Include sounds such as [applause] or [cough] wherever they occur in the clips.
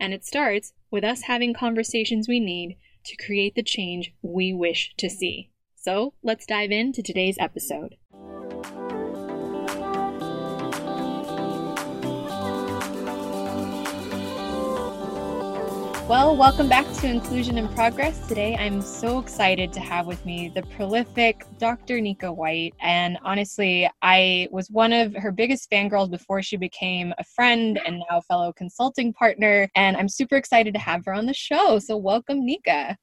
And it starts with us having conversations we need to create the change we wish to see. So let's dive into today's episode. Well, welcome back to Inclusion in Progress. Today, I'm so excited to have with me the prolific Dr. Nika White. And honestly, I was one of her biggest fangirls before she became a friend and now fellow consulting partner. And I'm super excited to have her on the show. So, welcome, Nika.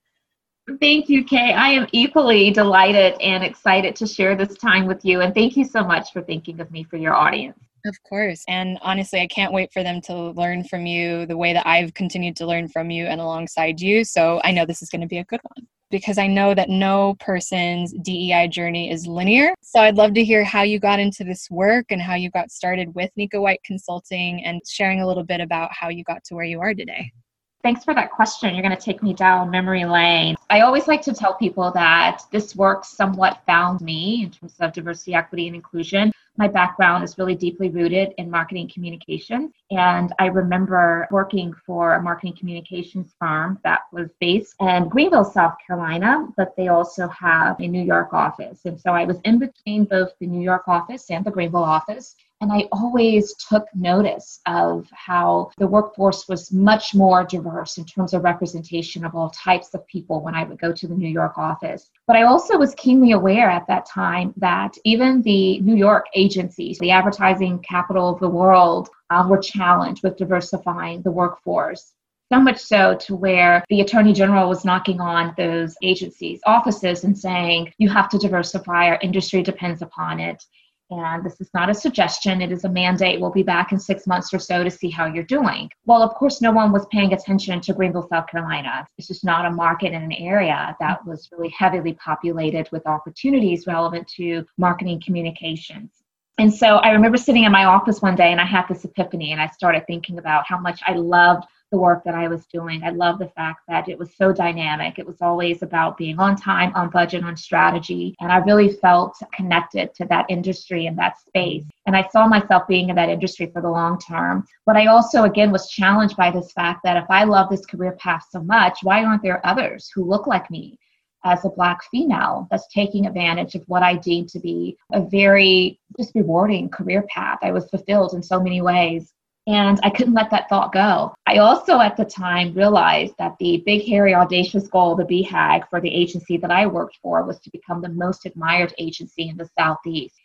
Thank you, Kay. I am equally delighted and excited to share this time with you. And thank you so much for thinking of me for your audience. Of course. And honestly, I can't wait for them to learn from you the way that I've continued to learn from you and alongside you. So I know this is going to be a good one because I know that no person's DEI journey is linear. So I'd love to hear how you got into this work and how you got started with Nika White Consulting and sharing a little bit about how you got to where you are today. Thanks for that question. You're going to take me down memory lane. I always like to tell people that this work somewhat found me in terms of diversity, equity, and inclusion. My background is really deeply rooted in marketing communications. And I remember working for a marketing communications firm that was based in Greenville, South Carolina, but they also have a New York office. And so I was in between both the New York office and the Greenville office. And I always took notice of how the workforce was much more diverse in terms of representation of all types of people when I would go to the New York office. But I also was keenly aware at that time that even the New York agencies, the advertising capital of the world, uh, were challenged with diversifying the workforce. So much so to where the attorney general was knocking on those agencies offices and saying you have to diversify. Our industry depends upon it and this is not a suggestion, it is a mandate. We'll be back in six months or so to see how you're doing. Well, of course, no one was paying attention to Greenville, South Carolina. It's just not a market in an area that was really heavily populated with opportunities relevant to marketing communications. And so I remember sitting in my office one day and I had this epiphany and I started thinking about how much I loved the work that I was doing. I love the fact that it was so dynamic. It was always about being on time, on budget, on strategy. And I really felt connected to that industry and that space. And I saw myself being in that industry for the long term. But I also, again, was challenged by this fact that if I love this career path so much, why aren't there others who look like me? as a black female that's taking advantage of what I deem to be a very just rewarding career path. I was fulfilled in so many ways. And I couldn't let that thought go. I also at the time realized that the big, hairy, audacious goal, the BHAG, for the agency that I worked for was to become the most admired agency in the Southeast.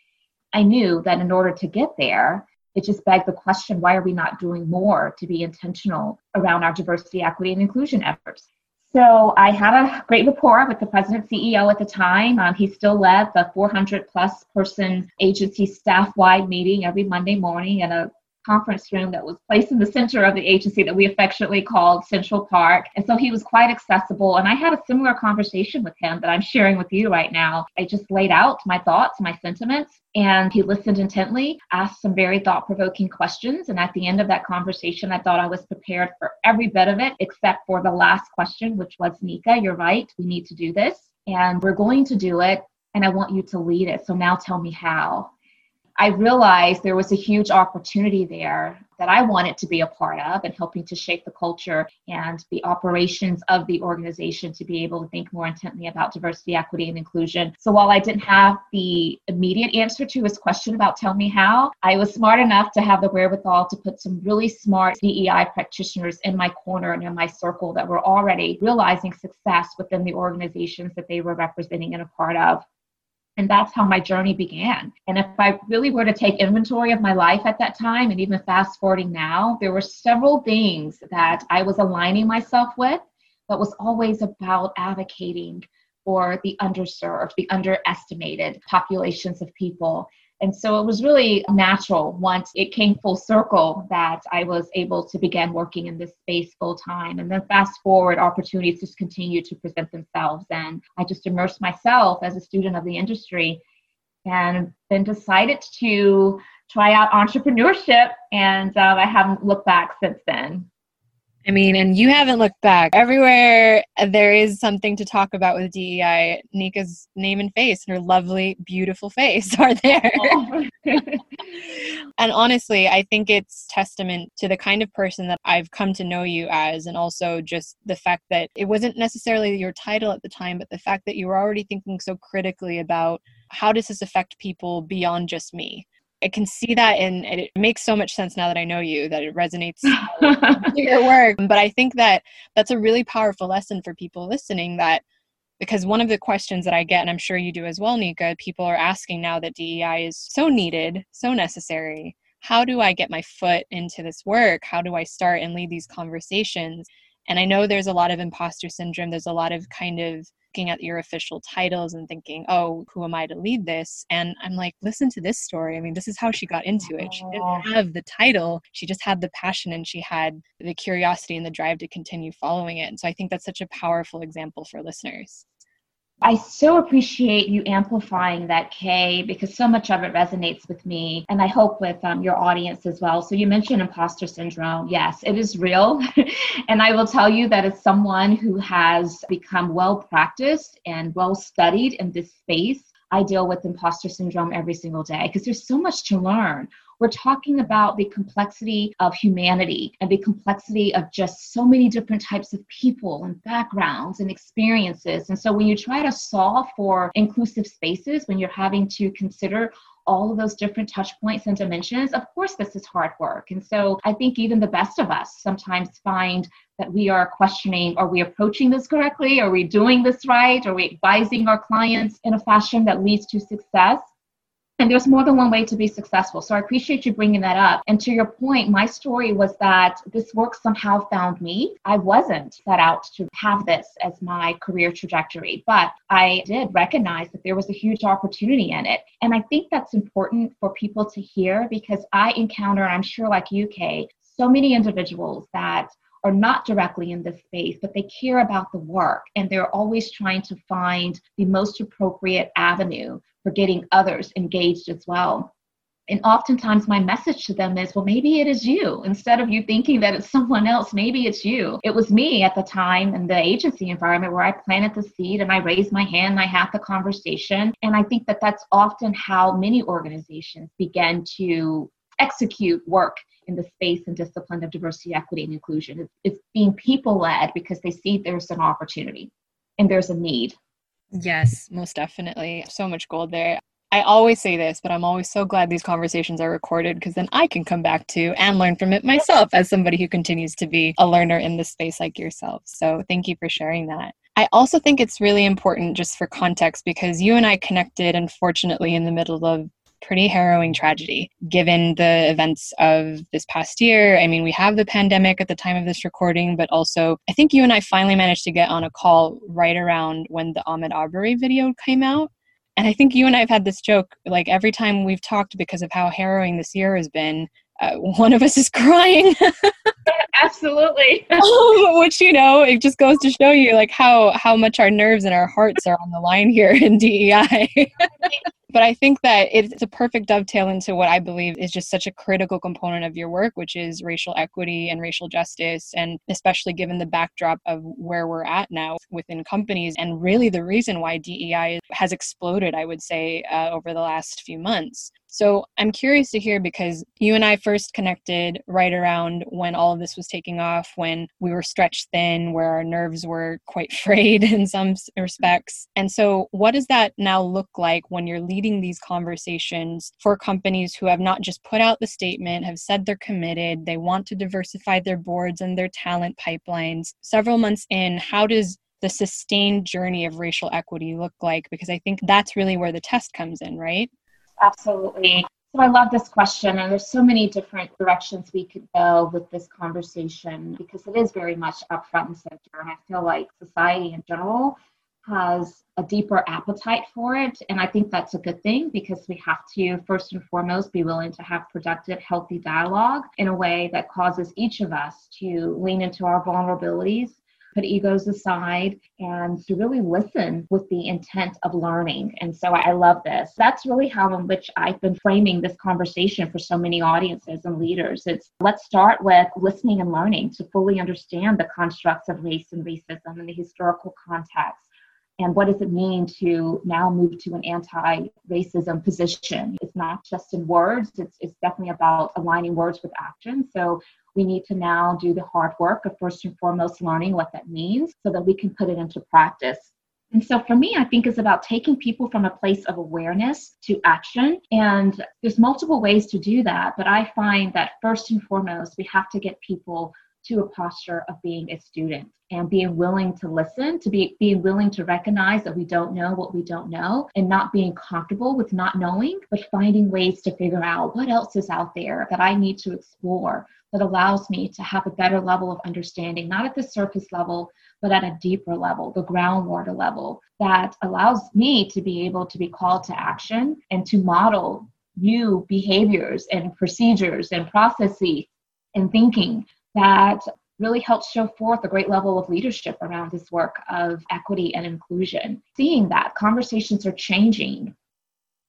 I knew that in order to get there, it just begged the question why are we not doing more to be intentional around our diversity, equity, and inclusion efforts? So I had a great rapport with the president CEO at the time. Um, he still led the 400 plus person agency staff wide meeting every Monday morning in a conference room that was placed in the center of the agency that we affectionately called Central Park. And so he was quite accessible. And I had a similar conversation with him that I'm sharing with you right now. I just laid out my thoughts, my sentiments, and he listened intently, asked some very thought provoking questions. And at the end of that conversation, I thought I was prepared for every bit of it except for the last question, which was Nika, you're right. We need to do this. And we're going to do it. And I want you to lead it. So now tell me how. I realized there was a huge opportunity there that I wanted to be a part of and helping to shape the culture and the operations of the organization to be able to think more intently about diversity, equity, and inclusion. So while I didn't have the immediate answer to his question about tell me how, I was smart enough to have the wherewithal to put some really smart DEI practitioners in my corner and in my circle that were already realizing success within the organizations that they were representing and a part of. And that's how my journey began. And if I really were to take inventory of my life at that time and even fast forwarding now, there were several things that I was aligning myself with that was always about advocating for the underserved, the underestimated populations of people. And so it was really natural once it came full circle that I was able to begin working in this space full time. And then fast forward, opportunities just continue to present themselves. And I just immersed myself as a student of the industry and then decided to try out entrepreneurship. And um, I haven't looked back since then. I mean, and you haven't looked back. Everywhere uh, there is something to talk about with DEI, Nika's name and face and her lovely, beautiful face [laughs] are there. [laughs] and honestly, I think it's testament to the kind of person that I've come to know you as, and also just the fact that it wasn't necessarily your title at the time, but the fact that you were already thinking so critically about how does this affect people beyond just me I can see that and it makes so much sense now that I know you that it resonates [laughs] your work. But I think that that's a really powerful lesson for people listening that because one of the questions that I get, and I'm sure you do as well, Nika, people are asking now that DEI is so needed, so necessary. How do I get my foot into this work? How do I start and lead these conversations? And I know there's a lot of imposter syndrome. There's a lot of kind of looking at your official titles and thinking, oh, who am I to lead this? And I'm like, listen to this story. I mean, this is how she got into it. She didn't oh. have the title, she just had the passion and she had the curiosity and the drive to continue following it. And so I think that's such a powerful example for listeners. I so appreciate you amplifying that, Kay, because so much of it resonates with me and I hope with um, your audience as well. So, you mentioned imposter syndrome. Yes, it is real. [laughs] and I will tell you that as someone who has become well practiced and well studied in this space, I deal with imposter syndrome every single day because there's so much to learn. We're talking about the complexity of humanity and the complexity of just so many different types of people and backgrounds and experiences. And so when you try to solve for inclusive spaces, when you're having to consider all of those different touch points and dimensions, of course, this is hard work. And so I think even the best of us sometimes find that we are questioning are we approaching this correctly? Are we doing this right? Are we advising our clients in a fashion that leads to success? And there's more than one way to be successful. So I appreciate you bringing that up. And to your point, my story was that this work somehow found me. I wasn't set out to have this as my career trajectory, but I did recognize that there was a huge opportunity in it. And I think that's important for people to hear because I encounter, I'm sure like you, Kay, so many individuals that are not directly in this space, but they care about the work and they're always trying to find the most appropriate avenue for getting others engaged as well. And oftentimes, my message to them is, well, maybe it is you. Instead of you thinking that it's someone else, maybe it's you. It was me at the time in the agency environment where I planted the seed and I raised my hand and I had the conversation. And I think that that's often how many organizations begin to execute work in the space and discipline of diversity, equity, and inclusion. It's, it's being people led because they see there's an opportunity and there's a need. Yes, most definitely. So much gold there. I always say this, but I'm always so glad these conversations are recorded because then I can come back to and learn from it myself as somebody who continues to be a learner in this space like yourself. So thank you for sharing that. I also think it's really important just for context because you and I connected, unfortunately, in the middle of pretty harrowing tragedy given the events of this past year. I mean, we have the pandemic at the time of this recording, but also I think you and I finally managed to get on a call right around when the Ahmaud Arbery video came out. And I think you and I have had this joke like every time we've talked because of how harrowing this year has been, uh, one of us is [laughs] crying. [laughs] Absolutely. [laughs] Which you know, it just goes to show you like how how much our nerves and our hearts are on the line here in DEI. But I think that it's a perfect dovetail into what I believe is just such a critical component of your work, which is racial equity and racial justice, and especially given the backdrop of where we're at now within companies, and really the reason why DEI has exploded, I would say, uh, over the last few months. So I'm curious to hear because you and I first connected right around when all of this was taking off, when we were stretched thin, where our nerves were quite [laughs] frayed in some respects. And so, what does that now look like when you're leading these conversations for companies who have not just put out the statement, have said they're committed, they want to diversify their boards and their talent pipelines? Several months in, how does the sustained journey of racial equity look like? Because I think that's really where the test comes in, right? Absolutely. So I love this question, and there's so many different directions we could go with this conversation because it is very much up front and center. And I feel like society in general has a deeper appetite for it. And I think that's a good thing because we have to, first and foremost, be willing to have productive, healthy dialogue in a way that causes each of us to lean into our vulnerabilities put egos aside and to really listen with the intent of learning. And so I love this. That's really how in which I've been framing this conversation for so many audiences and leaders. It's let's start with listening and learning to fully understand the constructs of race and racism and the historical context and what does it mean to now move to an anti-racism position it's not just in words it's, it's definitely about aligning words with action so we need to now do the hard work of first and foremost learning what that means so that we can put it into practice and so for me, I think it's about taking people from a place of awareness to action. And there's multiple ways to do that. But I find that first and foremost, we have to get people to a posture of being a student and being willing to listen, to be being willing to recognize that we don't know what we don't know and not being comfortable with not knowing, but finding ways to figure out what else is out there that I need to explore that allows me to have a better level of understanding, not at the surface level, but at a deeper level, the groundwater level, that allows me to be able to be called to action and to model new behaviors and procedures and processes and thinking that really helps show forth a great level of leadership around this work of equity and inclusion. Seeing that conversations are changing.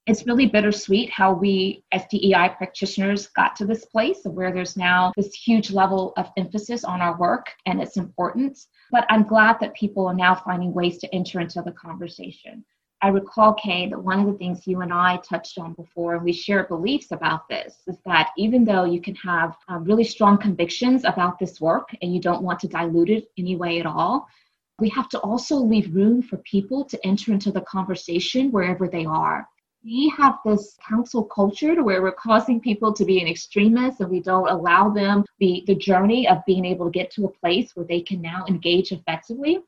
It's really bittersweet how we, as DEI practitioners, got to this place of where there's now this huge level of emphasis on our work and its importance. But I'm glad that people are now finding ways to enter into the conversation. I recall, Kay, that one of the things you and I touched on before, and we share beliefs about this, is that even though you can have um, really strong convictions about this work and you don't want to dilute it any way at all, we have to also leave room for people to enter into the conversation wherever they are. We have this cancel culture to where we're causing people to be an extremist and we don't allow them the, the journey of being able to get to a place where they can now engage effectively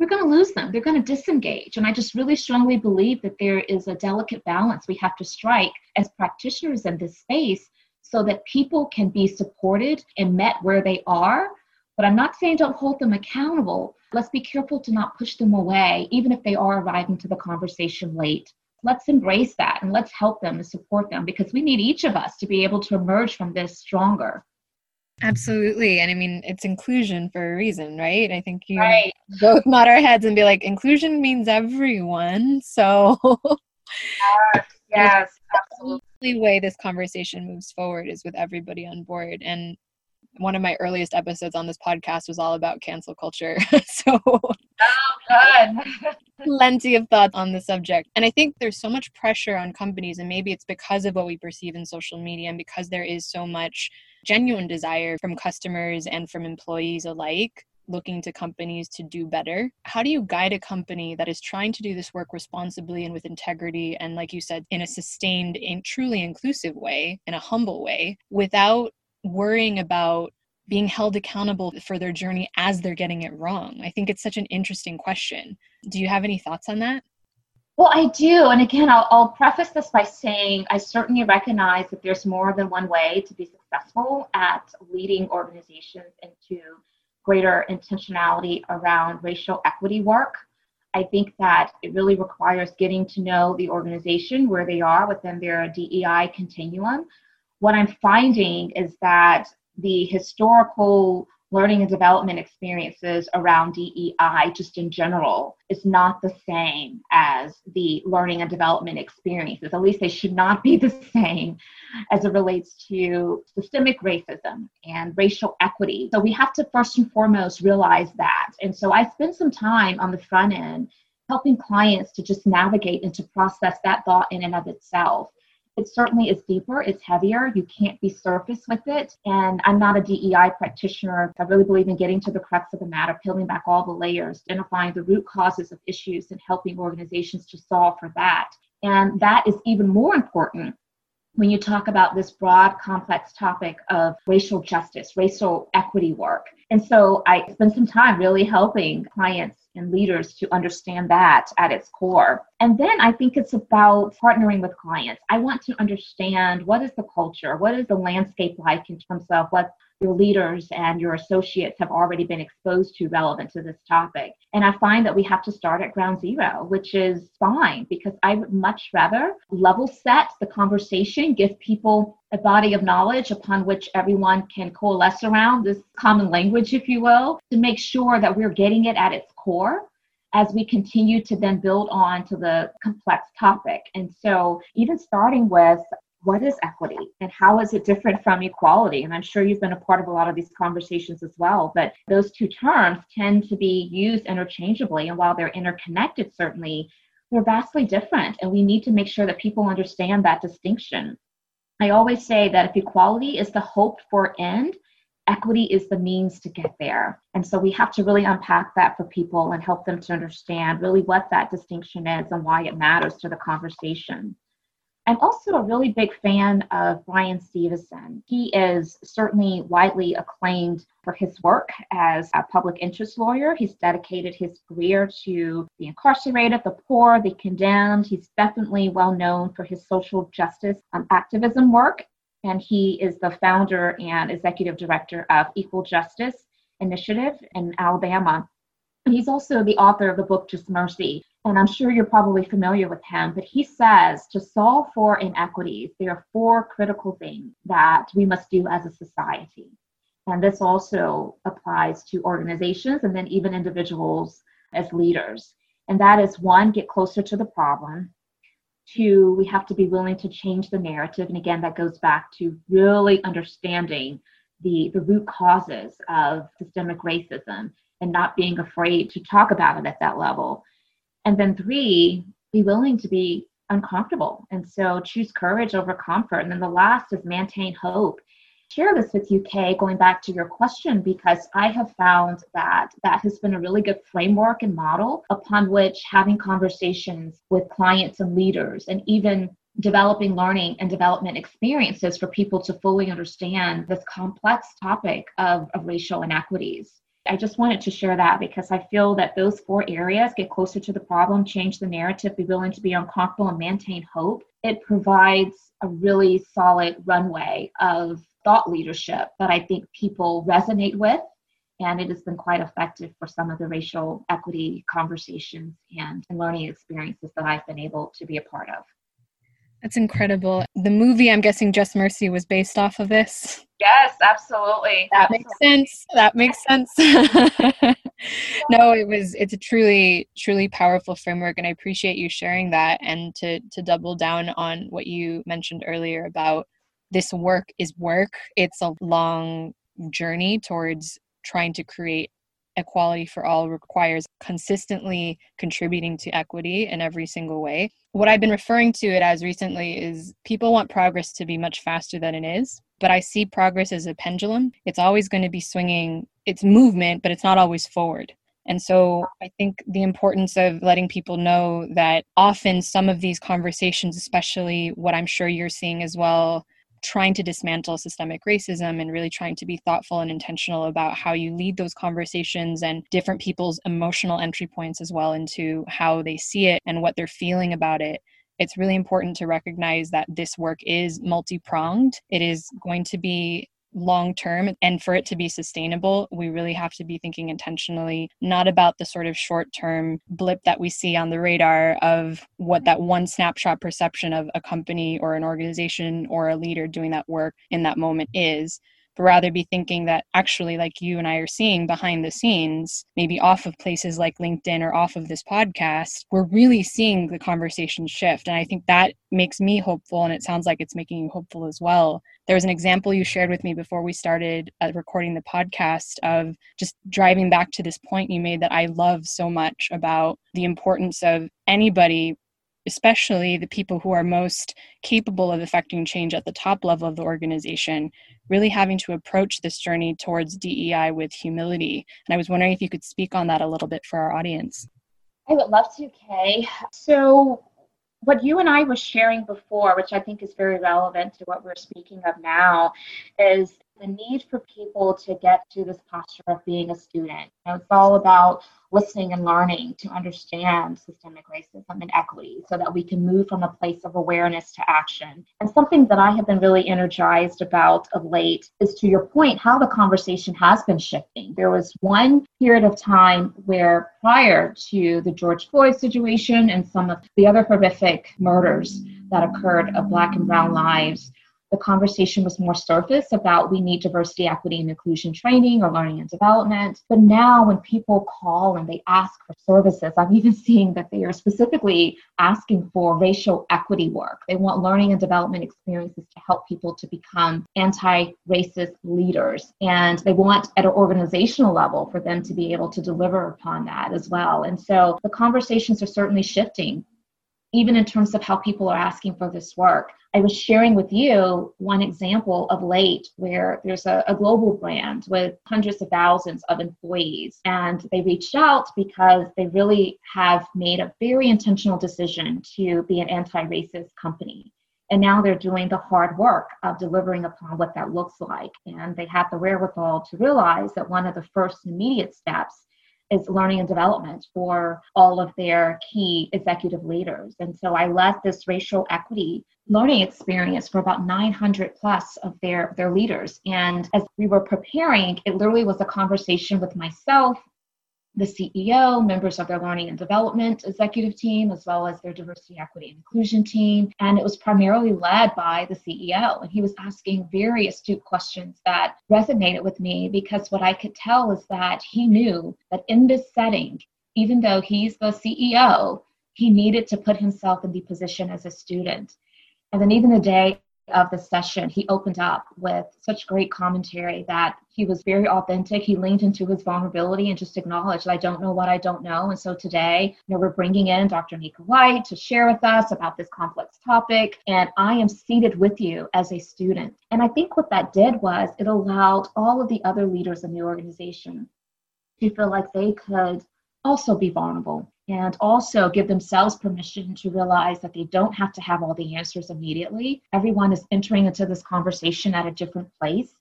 we're going to lose them. They're going to disengage. And I just really strongly believe that there is a delicate balance we have to strike as practitioners in this space so that people can be supported and met where they are. But I'm not saying don't hold them accountable. Let's be careful to not push them away, even if they are arriving to the conversation late. Let's embrace that and let's help them and support them because we need each of us to be able to emerge from this stronger. Absolutely. And I mean, it's inclusion for a reason, right? I think you right. both nod our heads and be like, inclusion means everyone. [laughs] So, yes, [laughs] yes absolutely. The way this conversation moves forward is with everybody on board. And one of my earliest episodes on this podcast was all about cancel culture. [laughs] so, oh, [laughs] plenty of thoughts on the subject. And I think there's so much pressure on companies, and maybe it's because of what we perceive in social media and because there is so much genuine desire from customers and from employees alike looking to companies to do better. How do you guide a company that is trying to do this work responsibly and with integrity and like you said in a sustained and truly inclusive way, in a humble way, without worrying about being held accountable for their journey as they're getting it wrong? I think it's such an interesting question. Do you have any thoughts on that? Well, I do. And again, I'll, I'll, preface this by saying I certainly recognize that there's more than one way to be successful at leading organizations into greater intentionality around racial equity work. I think that it really requires getting to know the organization where they are within their DEI continuum. What I'm finding is that the historical learning and development experiences around DEI, just in general, is not the same as the learning and development experiences. At least they should not be [laughs] the same as it relates to systemic racism and racial equity. So we have to first and foremost realize that. And so I spend some time on the front end helping clients to just navigate and to process that thought in and of itself it certainly is deeper, it's heavier. You can't be surface with it. And I'm not a DEI practitioner. I really believe in getting to the crux of the matter, peeling back all the layers, identifying the root causes of issues, and helping organizations to solve for that. And that is even more important when you talk about this broad, complex topic of racial justice, racial equity work. And so I spend some time really helping clients and leaders to understand that at its core. And then I think it's about partnering with clients. I want to understand what is the culture, what is the landscape like in terms of what your leaders and your associates have already been exposed to relevant to this topic. And I find that we have to start at ground zero, which is fine because I would much rather level set the conversation, give people a body of knowledge upon which everyone can coalesce around this common language, if you will, to make sure that we're getting it at its core as we continue to then build on to the complex topic. And so, even starting with what is equity and how is it different from equality? And I'm sure you've been a part of a lot of these conversations as well, but those two terms tend to be used interchangeably. And while they're interconnected, certainly, they're vastly different. And we need to make sure that people understand that distinction. I always say that if equality is the hoped for end, equity is the means to get there. And so we have to really unpack that for people and help them to understand really what that distinction is and why it matters to the conversation. I'm also a really big fan of Bryan Stevenson. He is certainly widely acclaimed for his work as a public interest lawyer. He's dedicated his career to the incarcerated, the poor, the condemned. He's definitely well known for his social justice um, activism work. And he is the founder and executive director of Equal Justice Initiative in Alabama. And he's also the author of the book Just Mercy, and I'm sure you're probably familiar with him, but he says to solve for inequities, there are four critical things that we must do as a society. And this also applies to organizations and then even individuals as leaders. And that is one, get closer to the problem. Two, we have to be willing to change the narrative. And again, that goes back to really understanding the, the root causes of systemic racism and not being afraid to talk about it at that level. And then three, be willing to be uncomfortable. And so choose courage over comfort. And then the last is maintain hope. Share this with you, Kay, going back to your question, because I have found that that has been a really good framework and model upon which having conversations with clients and leaders and even developing learning and development experiences for people to fully understand this complex topic of, of racial inequities. I just wanted to share that because I feel that those four areas get closer to the problem, change the narrative, be willing to be uncomfortable, and maintain hope. It provides a really solid runway of thought leadership that I think people resonate with. And it has been quite effective for some of the racial equity conversations and, learning experiences that I've been able to be a part of. That's incredible. The movie, I'm guessing Just Mercy, was based off of this. Yes, absolutely. That makes sense. That makes sense. [laughs] no, it was. It's a truly, truly powerful framework, and I appreciate you sharing that. And to to double down on what you mentioned earlier about this work is work. It's a long journey towards trying to create equality for all requires consistently contributing to equity in every single way. What I've been referring to it as recently is people want progress to be much faster than it is, but I see progress as a pendulum. It's always going to be swinging its movement, but it's not always forward. And so I think the importance of letting people know that often some of these conversations, especially what I'm sure you're seeing as well, trying to dismantle systemic racism and really trying to be thoughtful and intentional about how you lead those conversations and different people's emotional entry points as well into how they see it and what they're feeling about it it's really important to recognize that this work is multi pronged. It is going to be long term and for it to be sustainable we really have to be thinking intentionally not about the sort of short term blip that we see on the radar of what that one snapshot perception of a company or an organization or a leader doing that work in that moment is but rather be thinking that actually, like you and I are seeing behind the scenes, maybe off of places like LinkedIn or off of this podcast, we're really seeing the conversation shift. And I think that makes me hopeful, and it sounds like it's making you hopeful as well. There was an example you shared with me before we started uh, recording the podcast of just driving back to this point you made that I love so much about the importance of anybody especially the people who are most capable of affecting change at the top level of the organization, really having to approach this journey towards DEI with humility. And I was wondering if you could speak on that a little bit for our audience. I would love to, Kay. So, what you and I were sharing before, which I think is very relevant to what we're speaking of now, is the need for people to get to this posture of being a student. You know, it's all about listening and learning to understand systemic racism and equity so that we can move from a place of awareness to action. And something that I have been really energized about of late is to your point, how the conversation has been shifting. There was one period of time where prior to the George Floyd situation and some of the other horrific murders that occurred of Black and Brown lives, the conversation was more surface about we need diversity, equity, and inclusion training or learning and development. But now, when people call and they ask for services, I'm even seeing that they are specifically asking for racial equity work. They want learning and development experiences to help people to become anti racist leaders. And they want at an organizational level for them to be able to deliver upon that as well. And so the conversations are certainly shifting even in terms of how people are asking for this work. I was sharing with you one example of late where there's a, a, global brand with hundreds of thousands of employees, and they reached out because they really have made a very intentional decision to be an anti racist company. And now they're doing the hard work of delivering upon what that looks like. And they have the wherewithal to realize that one of the first immediate steps is learning and development for all of their key executive leaders. And so I led this racial equity learning experience for about 900 plus of their, their leaders. And as we were preparing, it literally was a conversation with myself the CEO, members of their learning and development executive team, as well as their diversity, equity, and inclusion team. And it was primarily led by the CEO. And he was asking very astute questions that resonated with me because what I could tell is that he knew that in this setting, even though he's the CEO, he needed to put himself in the position as a student. And then even the day of the session, he opened up with such great commentary that he was very authentic. He leaned into his vulnerability and just acknowledged, I don't know what I don't know. And so today, you know, we're bringing in Dr. Nika White to share with us about this complex topic. And I am seated with you as a student. And I think what that did was it allowed all of the other leaders in the organization to feel like they could also be vulnerable and also give themselves permission to realize that they don't have to have all the answers immediately. Everyone is entering into this conversation at a different place.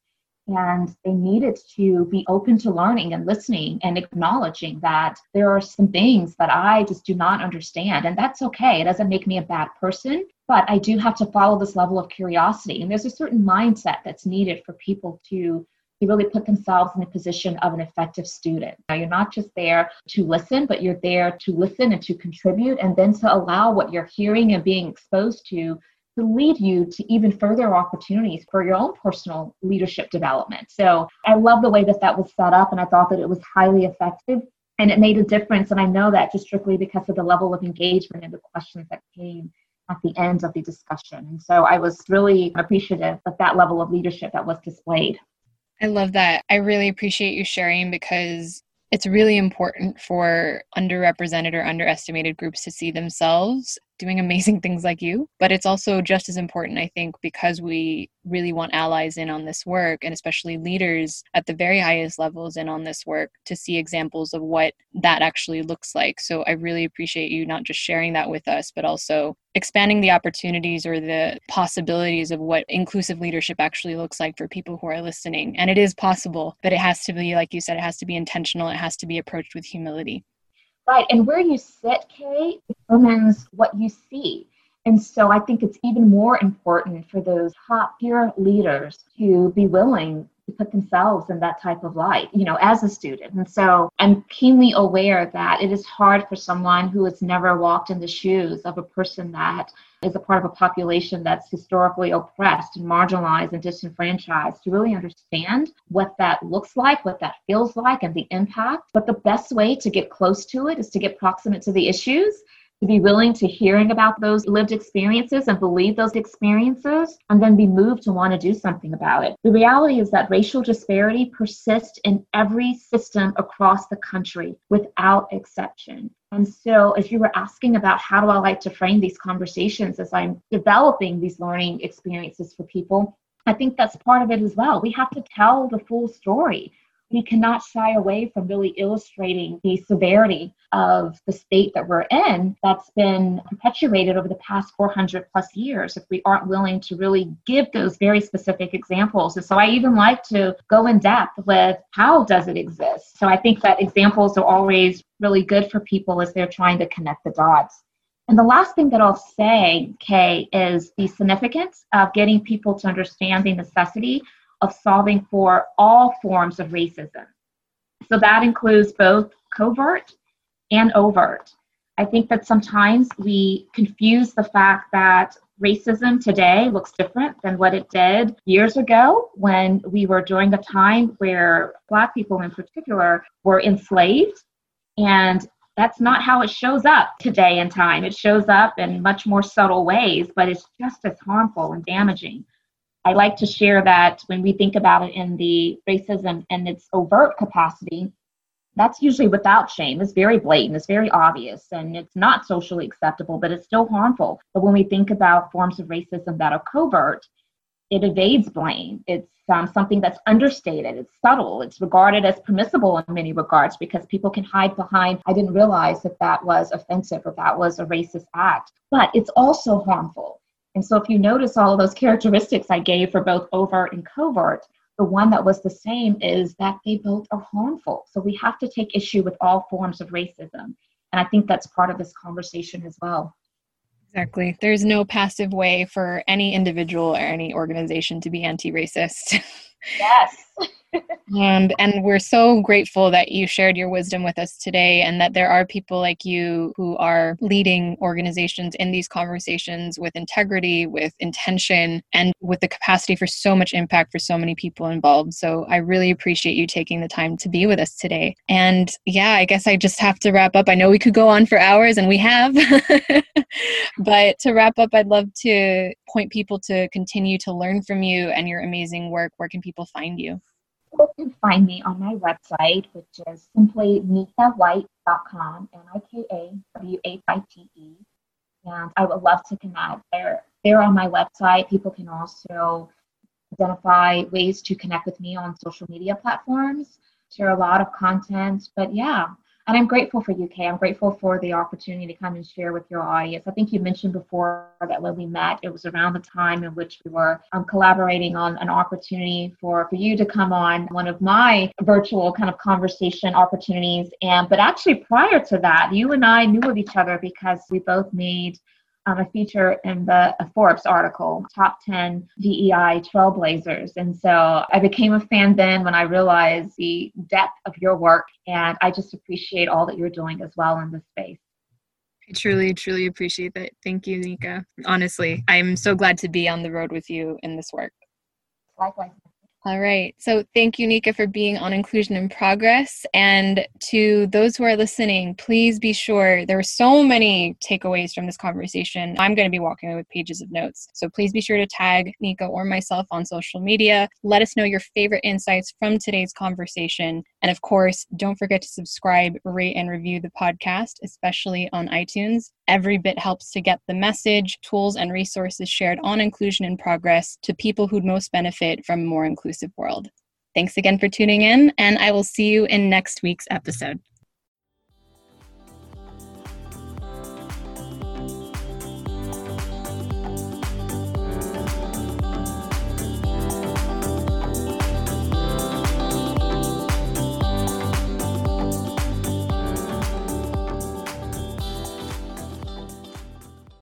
And they needed to be open to learning and listening and acknowledging that there are some things that I just do not understand. And that's okay. It doesn't make me a bad person, but I do have to follow this level of curiosity. And there's a certain mindset that's needed for people to to really put themselves in the position of an effective student. Now, you're not just there to listen, but you're there to listen and to contribute, and then to allow what you're hearing and being exposed to to lead you to even further opportunities for your own personal leadership development. So I love the way that that was set up, and I thought that it was highly effective. And it made a difference. And I know that just strictly because of the level of engagement and the questions that came at the end of the discussion. And so I was really appreciative of that level of leadership that was displayed. I love that. I really appreciate you sharing because it's really important for underrepresented or underestimated groups to see themselves doing amazing [laughs] things like you. But it's also just as important, I think, because we really want allies in on this work and especially leaders at the very highest levels in on this work to see examples of what that actually looks like. So I really appreciate you not just sharing that with us, but also expanding the opportunities or the possibilities of what inclusive leadership actually looks like for people who are listening. And it is possible, but it has to be, like you said, it has to be intentional, it has to be approached with humility. Right. And where you sit, Kay, determines what you see. And so I think it's even more important for those top tier leaders to be willing put themselves in that type of light, you know, as a student. And so I'm keenly aware that it is hard for someone who has never walked in the shoes of a person that is a part of a population that's historically oppressed and marginalized and disenfranchised to really understand what that looks like, what that feels like, and the impact. But the best way to get close to it is to get proximate to the issues to be willing to hearing about those lived experiences and believe those experiences and then be moved to want to do something about it. The reality is that racial disparity persists in every system across the country without exception. And so, as you were asking about how do I like to frame these conversations as I'm developing these learning experiences for people, I think that's part of it as well. We have to tell the full story we cannot shy away from really illustrating the severity of the state that we're in that's been perpetuated over the past 400 plus years if we aren't willing to really give those very specific examples. And so I even like to go in depth with how does it exist. So I think that examples are always really good for people as they're trying to connect the dots. And the last thing that I'll say, Kay, is the significance of getting people to understand the necessity of solving for all forms of racism. So that includes both covert and overt. I think that sometimes we confuse the fact that racism today looks different than what it did years ago when we were during the time where Black people in particular were enslaved. And that's not how it shows up today in time. It shows up in much more subtle ways, but it's just as harmful and damaging. I like to share that when we think about it in the racism and its overt capacity, that's usually without shame. It's very blatant, it's very obvious, and it's not socially acceptable, but it's still harmful. But when we think about forms of racism that are covert, it evades blame. It's um, something that's understated, it's subtle, it's regarded as permissible in many regards because people can hide behind, I didn't realize that that was offensive or that was a racist act. But it's also harmful. And so if you notice all of those characteristics I gave for both overt and covert, the one that was the same is that they both are harmful. So we have to take issue with all forms of racism. And I think that's part of this conversation as well. Exactly. There's no passive way for any individual or any organization to be anti racist. [laughs] Yes. And and we're so grateful that you shared your wisdom with us today and that there are people like you who are leading organizations in these conversations with integrity with intention and with the capacity for so much impact for so many people involved. So i really appreciate you taking the time to be with us today. And yeah i guess i just have to wrap up. I know we could go on for hours and we have [laughs] but to wrap up i'd love to point people to continue to learn from you and your amazing work. Where can people find you People can find me on my website, which is simply nikawhite.com, N-I-K-A-W-H-I-T-E. And I would love to connect. There, there on my website, people can also identify ways to connect with me on social media platforms, share a lot of content. But yeah, and I'm grateful for UK. I'm grateful for the opportunity to come and share with your audience. I think you mentioned before that when we met, it was around the time in which we were um, collaborating on an opportunity for, for you to come on one of my virtual kind of conversation opportunities. And but actually prior to that, you and I knew of each other because we both made um, a feature in the Forbes article, Top 10 DEI Trailblazers. And so I became a fan then when I realized the depth of your work. And I just appreciate all that you're doing as well in this space. I truly, truly appreciate that. Thank you, Nika. Honestly, I'm so glad to be on the road with you in this work. Likewise. All right. So thank you, Nika, for being on Inclusion in Progress. And to those who are listening, please be sure there are so many takeaways from this conversation. I'm going to be walking away with pages of notes. So please be sure to tag Nika or myself on social media. Let us know your favorite insights from today's conversation. And of course, don't forget to subscribe, rate, and review the podcast, especially on iTunes. Every bit helps to get the message, tools, and resources shared on Inclusion in Progress to people who'd most benefit from a more inclusive world. Thanks again for tuning in, and I will see you in next week's episode.